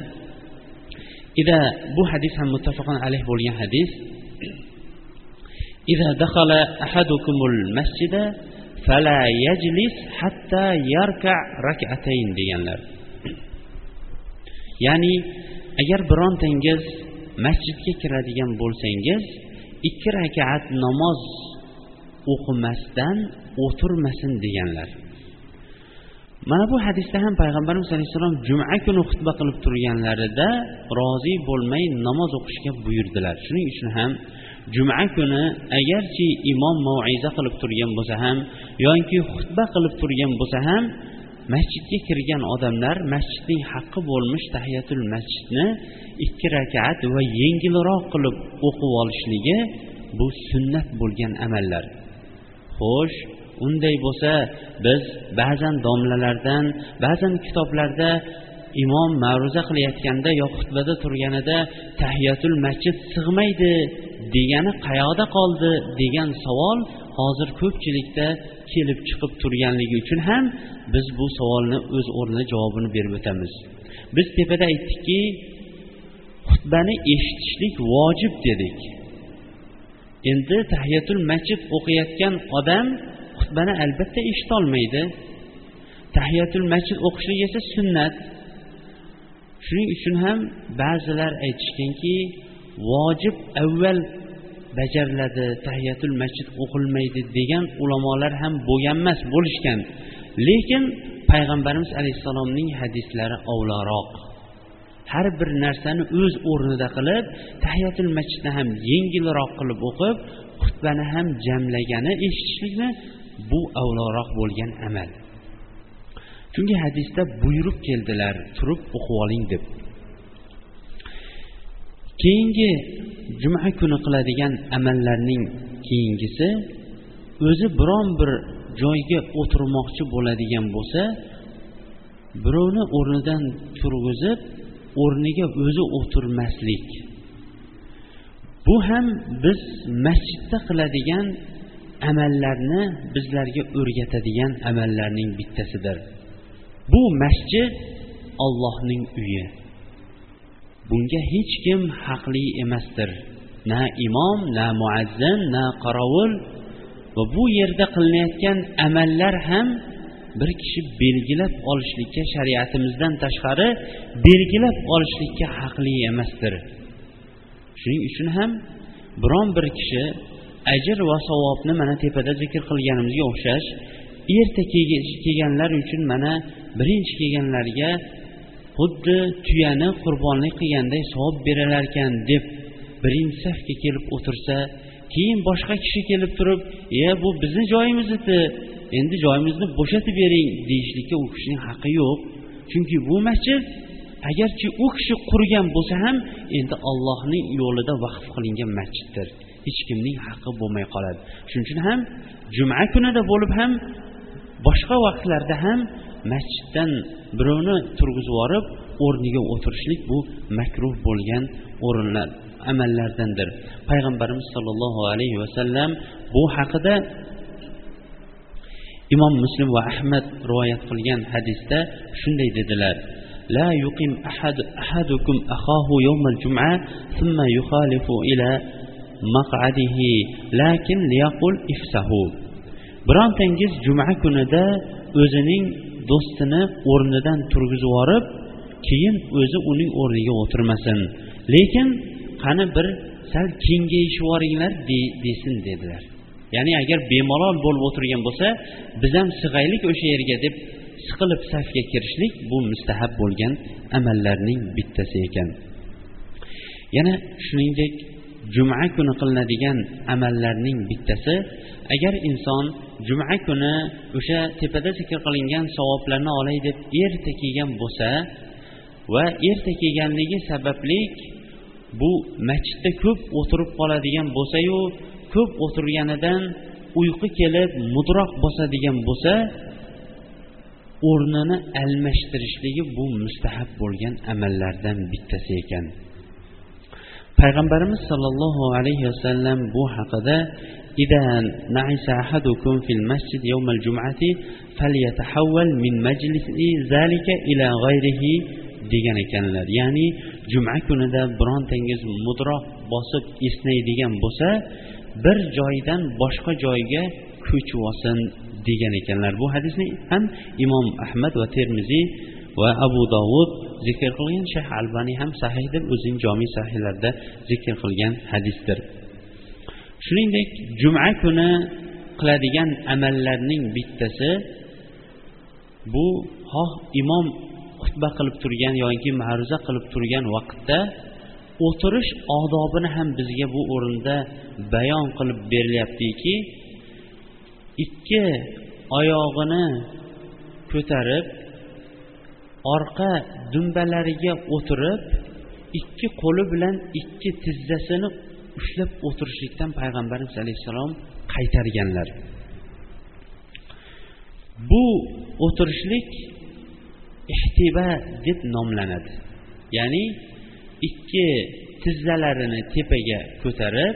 B: ida bu hadis ham muttafaqun alayh bo'lgan hadis إذا دخل أحدكم المسجد فلا يجلس حتى يركع ركعتين deganlar ya'ni agar birontangiz masjidga kiradigan bo'lsangiz ikki rakat namoz o'qimasdan o'tirmasin deganlar. Mana bu hadisda ham payg'ambarimiz alayhissalom juma kuni xutba qilib turganlarida rozi bo'lmay namoz o'qishga buyurdilar. Shuning uchun ham juma kuni agarchi imom maiza qilib turgan bo'lsa ham yoki xutba qilib turgan bo'lsa ham masjidga kirgan odamlar masjidning haqqi bo'lmish tahiyatul masjidni ikki rakat va yengilroq qilib o'qib olishligi bu sunnat bo'lgan amallar. Xo'sh unday bo'lsa biz ba'zan domlalardan ba'zan kitoblarda imom ma'ruza qilayotganda yo xutbada turganida tahiyatul masjid sig'maydi degani qayoqda qoldi degan savol hozir ko'pchilikda kelib chiqib turganligi uchun ham biz bu savolni o'z o'rnida javobini berib o'tamiz. Biz tepada aytdikki xutbani eshitishlik vojib dedik. Endi tahiyatul masjid o'qiyotgan odam xutbani albatta eshitolmaydi tahiyatul masjid o'qishlik esa sunnat. Shuning uchun ham ba'zilar aytishganki vojib avval bajariladi tahiyatul masjid o'qilmaydi degan ulamolar ham bo'lgan emas bo'lishgan. Lekin payg'ambarimiz alayhissalomning hadislari ovlaroq har bir narsani o'z o'rnida qilib tahiyatul masjidni ham yengilroq qilib o'qib xutbani ham jamlagani eshitishlikni bu avloroq bo'lgan amal. Chunki hadisda buyruq keldilar turib o'qib oling deb. Keyingi juma kuni qiladigan amallarning keyingisi o'zi biron bir joyga o'tirmoqchi bo'ladigan bo'lsa birovni o'rnidan turg'izib o'rniga o'zi o'tirmaslik. Bu ham biz masjidda qiladigan amallarni bizlarga o'rgatadigan amallarning bittasidir. Bu masjid ollohning uyi. Bunga hech kim haqli emasdir. Na imom na muazzin na qorovul va bu yerda qilinayotgan amallar ham bir kishi belgilab olishlikka shariatimizdan tashqari belgilab olishlikka haqli emasdir. Shuning uchun ham biron bir kishi ajr va savobni mana tepada zikr qilganimizga o'xshash erta kelganlar uchun mana birinchi kelganlarga xuddi tuyani qurbonlik qilganday savob berilarkan deb birinchi safga kelib o'tirsa keyin boshqa kishi kelib turib e bu bizni joyimiz edi endi joyimizni bo'shatib bering deyishlikka u kishining haqqi yo'q. Chunki bu masjid agarchi u kishi qurgan bo'lsa ham endi ollohning yo'lida vaqf qilingan masjiddir. Hech kimning haqqi bo'lmay qoladi. Shuning uchun ham juma kunida bo'lib ham boshqa vaqtlarda ham masjiddan birovni turg'izib yuborib o'rniga o'tirishlik bu makruh bo'lgan o'rinlar amallardandir payg'ambarimiz sollallohu alayhi vasallam bu haqida imom muslim va ahmad rivoyat qilgan hadisda shunday dedilar لا يقيم أحد أحدكم أخاه يوم الجمعة ثم يخالف إلى مقعده لكن ليقل ifsahu birontangiz juma kunida o'zining do'stini o'rnidan turg'izib yuborib keyin o'zi uning o'rniga o'tirmasin. Lekin qani bir sal kengayishib yuboringlar desin dedilar. Ya'ni agar bemalol bo'lib o'tirgan bo'lsa biz ham sig'aylik o'sha yerga deb siqilib safga kirishlik bu mustahab bo'lgan amallarning bittasi ekan. Yana shuningdek juma kuni qilinadigan amallarning bittasi agar inson juma kuni o'sha tepada zikr qilingan savoblarni olay deb erta kelgan bo'lsa va erta kelganligi sababli bu masjidda ko'p o'tirib qoladigan bo'lsayu ko'p o'tirganidan uyqu kelib mudroq bosadigan bo'lsa o'rnini almashtirishligi bu mustahab bo'lgan amallardan bittasi ekan. payg'ambarimiz sollallohu alayhi vasallam bu haqida إذا نعس أحدكم في المسجد يوم الجمعة فليتحول من مجلس ذلك إلى غيره degan ekanlar ya'ni juma kunida birontangiz mudroq bosib esnaydigan bo'lsa bir joydan boshqa joyga ko'chib olsin degan ekanlar bu hadisni ham imom ahmad va termiziy va abu dovud zikr qilgan shayx albaniy ham sahih deb o'zining jomiy sahiylarida zikr qilgan hadisdir. Shuningdek juma kuni qiladigan amallarning bittasi bu xoh imom xutba qilib turgan yoki ma'ruza qilib turgan vaqtda o'tirish odobini ham bizga bu o'rinda bayon qilib berilyaptiki ikki oyog'ini ko'tarib orqa dumbalariga o'tirib ikki qo'li bilan ikki tizzasini ushlab o'tirishlikdan payg'ambarimiz alayhissalom qaytarganlar. Bu o'tirishlik ihtiba deb nomlanadi. Ya'ni ikki tizzalarini tepaga ko'tarib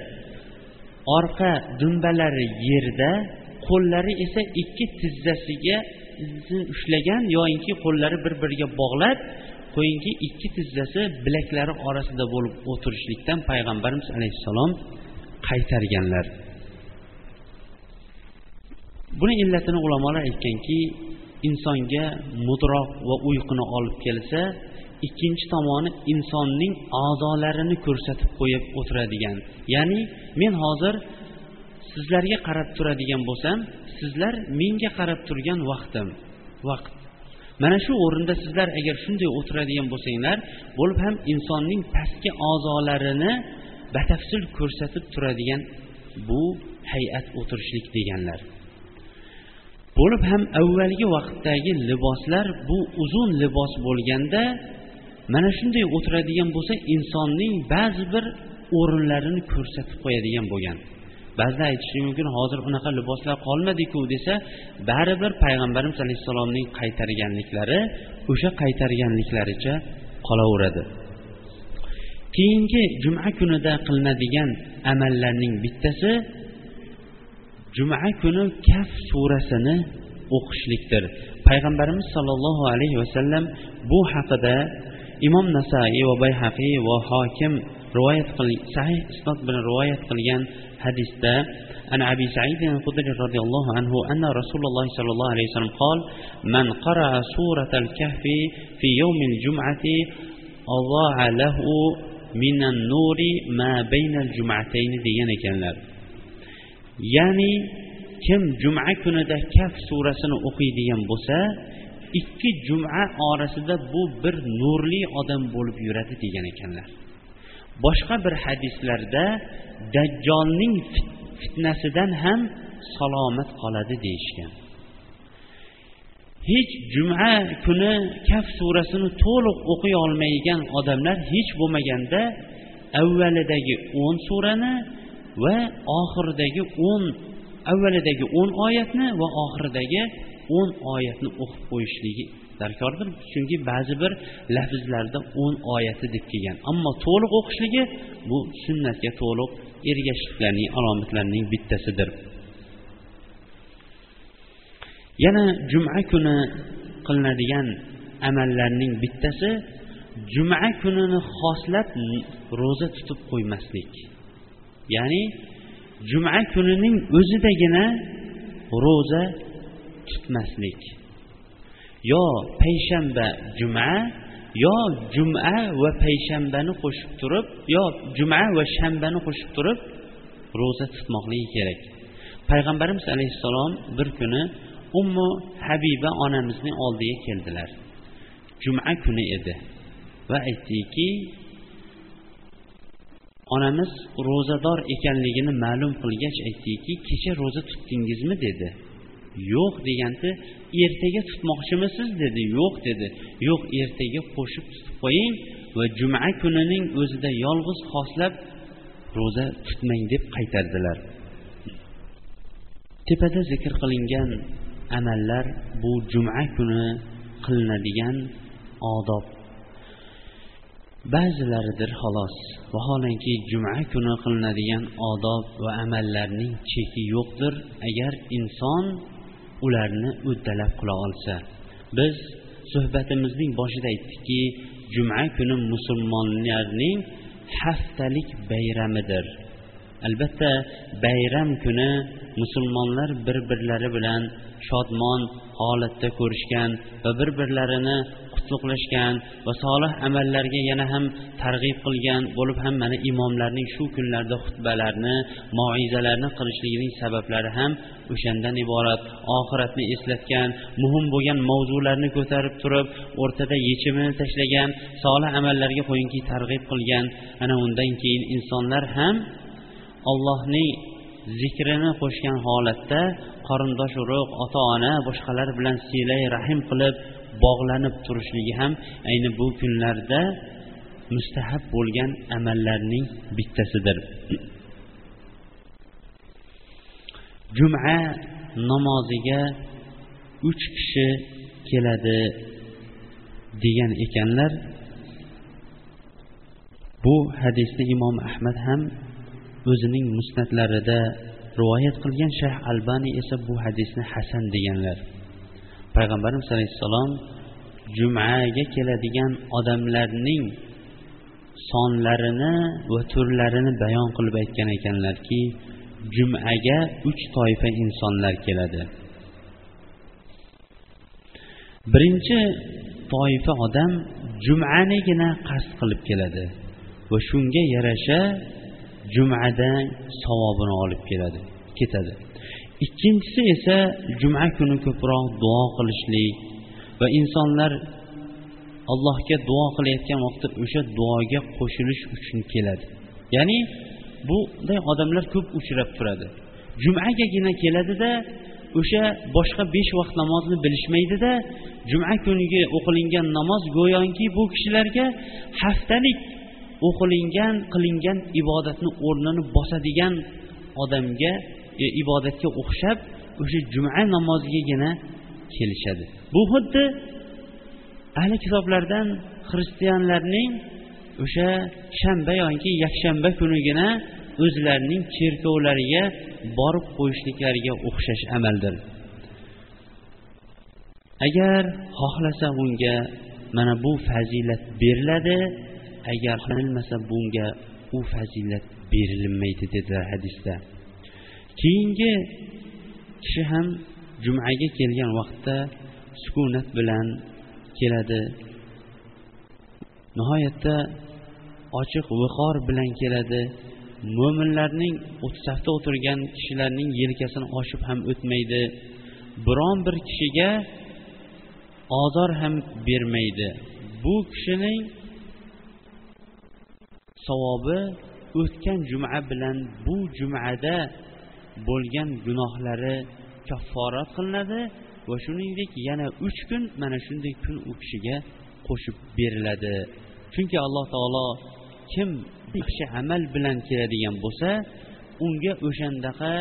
B: orqa dumbalari yerda qo'llari esa ikki tizzasiga ushlagan yoyinki qo'llari bir biriga bog'lab qo'yingki ikki tizzasi bilaklari orasida bo'lib o'tirishlikdan payg'ambarimiz alayhissalom qaytarganlar. Buni illatini ulamolar aytganki insonga mudroq va uyquni olib kelsa ikkinchi tomoni insonning a'zolarini ko'rsatib qo'yib o'tiradigan. Ya'ni men hozir sizlarga qarab turadigan bo'lsam sizlar menga qarab turgan vaqtim vaqt. Mana shu o'rinda sizlar agar shunday o'tiradigan bo'lsanglar bo'lib ham insonning pastki a'zolarini batafsil ko'rsatib turadigan bu hay'at o'tirishlik deganlar. Bo'lib ham avvalgi vaqtdagi liboslar bu uzun libos bo'lganda mana shunday o'tiradigan bo'lsa insonning ba'zi bir o'rinlarini ko'rsatib qo'yadigan bo'lgan. Ba'zida aytishi mumkin hozir unaqa liboslar qolmadiku desa baribir payg'ambarimiz alayhissalomning qaytarganliklari o'sha qaytarganliklaricha qolaveradi. Keyingi juma kunida qilinadigan amallarning bittasi juma kuni kaf surasini o'qishlikdir. Payg'ambarimiz sollallohu alayhi vasallam bu haqida imom nasaiy va bayhaqiy va hokim rivoyat sahih isnot bilan rivoyat qilgan hadisda an abi said al-hudri roziyallohu anhu anna rasululloh sollallohu alayhi vasallam qol man qara'a suratal kahfi fi yawmil jum'ati adaa lahu minan nuri ma baynal jum'atayn degan ekanlar. Ya'ni kim juma kunida kaf surasini o'qiydigan bo'lsa ikki juma orasida bu bir nurli odam bo'lib yuradi degan ekanlar. Boshqa bir hadislarda dajjolning fitnasidan ham salomat qoladi deyishgan. Hech juma kuni kaf surasini to'liq o'qiy olmaydigan odamlar hech bo'lmaganda avvalidagi o'n surani va oxiridagi o'n avvalidagi o'n oyatni va oxiridagi o'n oyatni o'qib qo'yishligi darkordir chunki ba'zi bir lafzlarda o'n oyati deb kelgan. Ammo to'liq o'qishligi bu sunnatga to'liq ergashishliklarning alomatlarining bittasidir. Yana juma kuni qilinadigan amallarning bittasi juma kunini xoslab ro'za tutib qo'ymaslik. Ya'ni juma kunining o'zidagina ro'za tutmaslik. Yo payshanba juma yo juma va payshanbani qo'shib turib yo juma va shanbani qo'shib turib ro'za tutmoqligi kerak. Payg'ambarimiz alayhissalom bir kuni ummu habiba onamizning oldiga keldilar. Juma kuni edi va aytdiki onamiz ro'zador ekanligini ma'lum qilgach aytdiki kecha ro'za tutdingizmi dedi. Yo'q deganda ertaga tutmoqchimisiz? dedi. Yo'q dedi. Yo'q ertaga qo'shib tutib qo'ying va juma kunining o'zida yolg'iz xoslab ro'za tutmang deb qaytardilar. Tepada zikr qilingan amallar bu juma kuni qilinadigan odob. Ba'zilaridir xolos vaholanki juma kuni qilinadigan odob va amallarning cheki yo'qdir. Agar inson ularni uddalab qila olsa. Biz suhbatimizning boshida aytdikki juma kuni musulmonlarning haftalik bayramidir. Albatta bayram kuni musulmonlar bir birlari bilan shodmon holatda ko'rishgan va bir birlarini qutluqlashgan va solih amallarga yana ham targ'ib qilgan bo'lib ham mana imomlarning shu kunlarda xutbalarni moizalarni qilishligining sabablari ham o'shandan iborat. Oxiratni eslatgan muhim bo'lgan mavzularni ko'tarib turib o'rtada yechimini tashlagan solih amallarga qo'yinki targ'ib qilgan. Ana undan keyin insonlar ham allohning zikrini qo'shgan holatda qarindosh urug' ota ona boshqalar bilan siylay rahim qilib bog'lanib turishligi ham ayni bu kunlarda mustahab bo'lgan amallarning bittasidir. Juma namoziga uch kishi keladi degan ekanlar. Bu hadisni imom ahmad ham o'zining musnatlarida rivoyat qilgan shayx albani esa bu hadisni hasan deganlar. Payg'ambarimiz alayhissalom jumaga keladigan odamlarning sonlarini va turlarini bayon qilib aytgan ekanlarki jumaga uch toifa insonlar keladi. Birinchi toifa odam jumanigina qasd qilib keladi va shunga yarasha jumada savobini olib keladi ketadi. Ikkinchisi esa juma kuni ko'proq duo qilishlik va insonlar allohga duo qilayotgan vaqtda o'sha duoga qo'shilish uchun keladi. Ya'ni bunday odamlar ko'p uchrab turadi. Jumagagina keladida o'sha boshqa besh vaqt namozni bilishmaydida juma kuniga o'qilingan namoz go'yoki bu kishilarga haftalik o'qilingan qilingan ibodatni o'rnini bosadigan odamga e, ibodatga o'xshab o'sha juma namozigagina kelishadi. Bu xuddi ahli kitoblardan xristianlarning o'sha shanba yoki yakshanba kunigina o'zlarining cherkovlariga borib qo'yishliklariga o'xshash amaldir. Agar xohlasa unga mana bu fazilat beriladi agar qilinmasa bunga u fazilat berilmaydi dedilar hadisda. Keyingi kishi ham jumaga kelgan vaqtda sukunat bilan keladi. Nihoyatda ochiq viqor bilan keladi. Mo'minlarning safda o'tirgan kishilarning yelkasini oshib ham o'tmaydi. Biron bir kishiga ozor ham bermaydi. Bu kishining savobi o'tgan juma bilan bu jumada bo'lgan gunohlari kafforat qilinadi va shuningdek yana uch kun mana shunday kun u kishiga qo'shib beriladi. Chunki alloh taolo kim yaxshi amal bilan keladigan bo'lsa unga o'shandaqa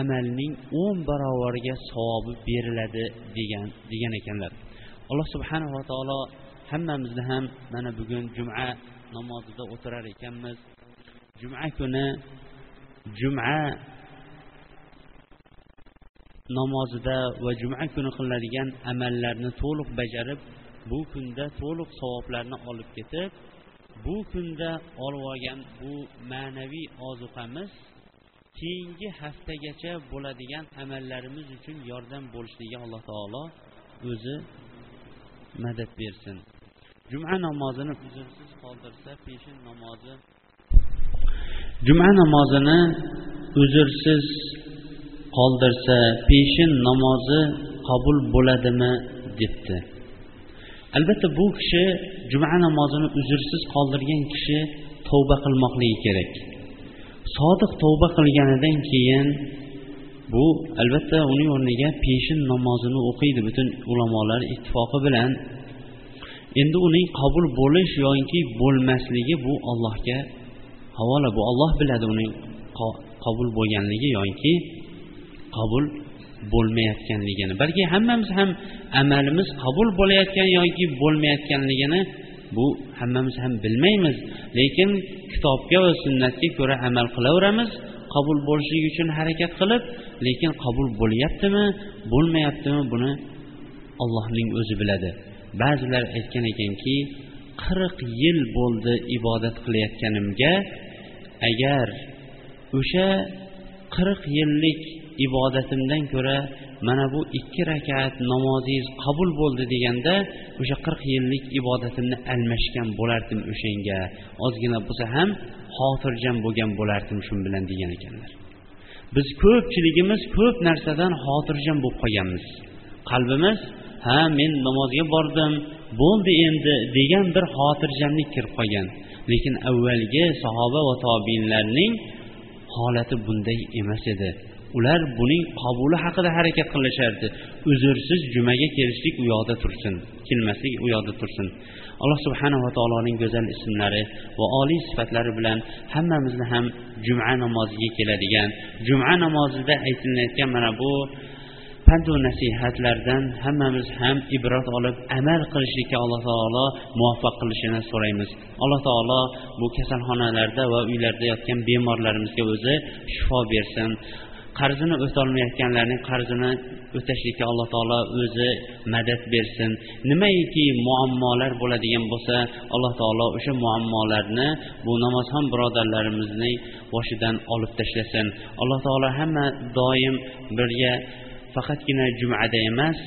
B: amalning o'n barovariga savobi beriladi degan degan ekanlar. Alloh subhanava taolo hammamizni ham mana bugun juma namozida o'tirar ekanmiz. Juma kuni juma namozida va juma kuni qilinadigan amallarni to'liq bajarib bu kunda to'liq savoblarni olib ketib bu kunda olib olgan bu ma'naviy ozuqamiz keyingi haftagacha bo'ladigan amallarimiz uchun yordam bo'lishligiga alloh taolo o'zi madad bersin. Juma namozini uzrsiz qoldirsa peshin namozi juma namozini uzrsiz qoldirsa peshin namozi qabul bo'ladimi debdi. Albatta bu kishi juma namozini uzrsiz qoldirgan kishi tavba qilmoqligi kerak. Sodiq tavba qilganidan keyin bu albatta uning o'rniga peshin namozini o'qiydi butun ulamolar ittifoqi bilan endi uning qabul bo'lish yoki bo'lmasligi bu allohga havola bu olloh biladi uning qabul bo'lganligi yoki qabul bo'lmayotganligini. Balki hammamiz ham amalimiz qabul bo'layotgan yoki bo'lmayotganligini bu hammamiz ham bilmaymiz. Lekin kitobga va sunnatga ko'ra amal qilaveramiz qabul bo'lishligi uchun harakat qilib lekin qabul bo'lyaptimi bo'lmayaptimi buni ollohning o'zi biladi. Ba'zilar aytgan ekanki qirq yil bo'ldi ibodat qilayotganimga agar o'sha qirq yillik ibodatimdan ko'ra mana bu ikki rakat namozingiz qabul bo'ldi deganda o'sha qirq yillik ibodatimni almashgan bo'lardim o'shanga. Ozgina bo'lsa ham xotirjam bo'lgan bo'lardim shu bilan degan ekanlar. Biz ko'pchiligimiz ko'p narsadan xotirjam bo'lib qolganmiz. Qalbimiz ha men namozga bordim. Bo'ldi endi degan bir xotirjamlik kirib qolgan. Lekin avvalgi sahoba va tobiinlarning holati bunday emas edi. Ular buning qabuli haqida harakat qilishardi. Uzrsiz jumaga kelishlik u yoqda tursin kelmaslik u yoqda tursin. Alloh subhanava taoloning go'zal ismlari va oliy sifatlari bilan hammamizni ham juma namoziga keladigan. Juma namozida aytilayotgan mana bu pandu nasihatlardan hammamiz ham ibrat olib amal qilishlikka alloh taolo muvaffaq qilishini so'raymiz. Alloh taolo bu kasalxonalarda va uylarda yotgan bemorlarimizga o'zi shifo bersin. Qarzini o'tolmayotganlarning qarzini o'tashlikka alloh taolo o'zi madad bersin. Nimaiki muammolar bo'ladigan bo'lsa alloh taolo o'sha muammolarni bu namozxon birodarlarimizning boshidan olib tashlasin. Alloh taolo hamma doim birga faqatgina jumada emas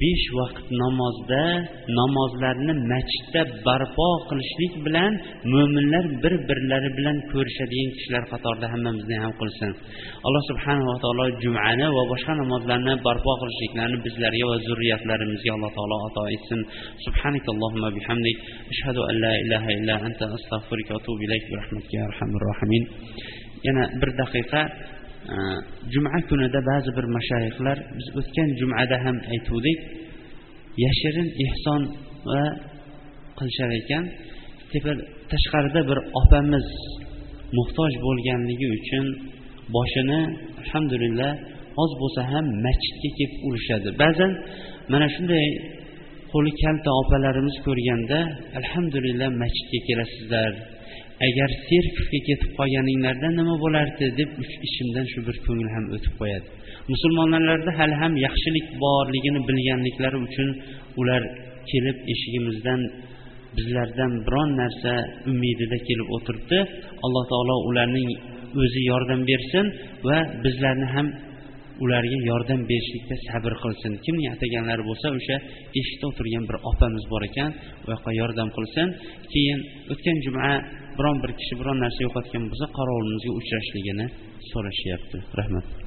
B: besh vaqt namozda namozlarni masjidda barpo qilishlik bilan mo'minlar bir birlari bilan ko'rishadigan kishilar qatorida hammamizni ham qilsin. Alloh subhanava taolo jumani va boshqa namozlarni barpo qilishliklarni bizlarga va zurriyatlarimizga alloh taolo ato etsin. Subhanakallohumma bihamdik. Ashhadu an la ilaha illa anta astag'firuka va atubu ilayk. Bi rahmatika rohimin yana bir daqiqa juma kunida ba'zi bir mashayixlar biz o'tgan jumada ham aytuvdik yashirin ehson va qilishar ekan. Tashqarida bir opamiz muhtoj bo'lganligi uchun boshini alhamdulillah oz bo'lsa ham masjidga kelib urishadi. Ba'zan mana shunday qo'li kalta opalarimiz ko'rganda alhamdulillah masjidga kelasizlar. Agar serkufga ketib qolganinglarda nima bo'lardi deb ishimdan shu bir ko'ngil ham o'tib qo'yadi. Musulmonlarda hali ham yaxshilik borligini bilganliklari uchun ular kelib eshigimizdan bizlardan biron narsa umidida kelib o'tiribdi. Alloh taolo ularning o'zi yordam bersin va bizlarni ham ularga yordam berishlikda sabr qilsin. Kimning ataganlari bo'lsa o'sha eshikda o'tirgan bir opamiz bor ekan u yoqqa yordam qilsin. Keyin o'tgan juma biron bir kishi biron narsa yo'qotgan bo'lsa qorovulimizga uchrashligini so'rashyapti. Rahmat.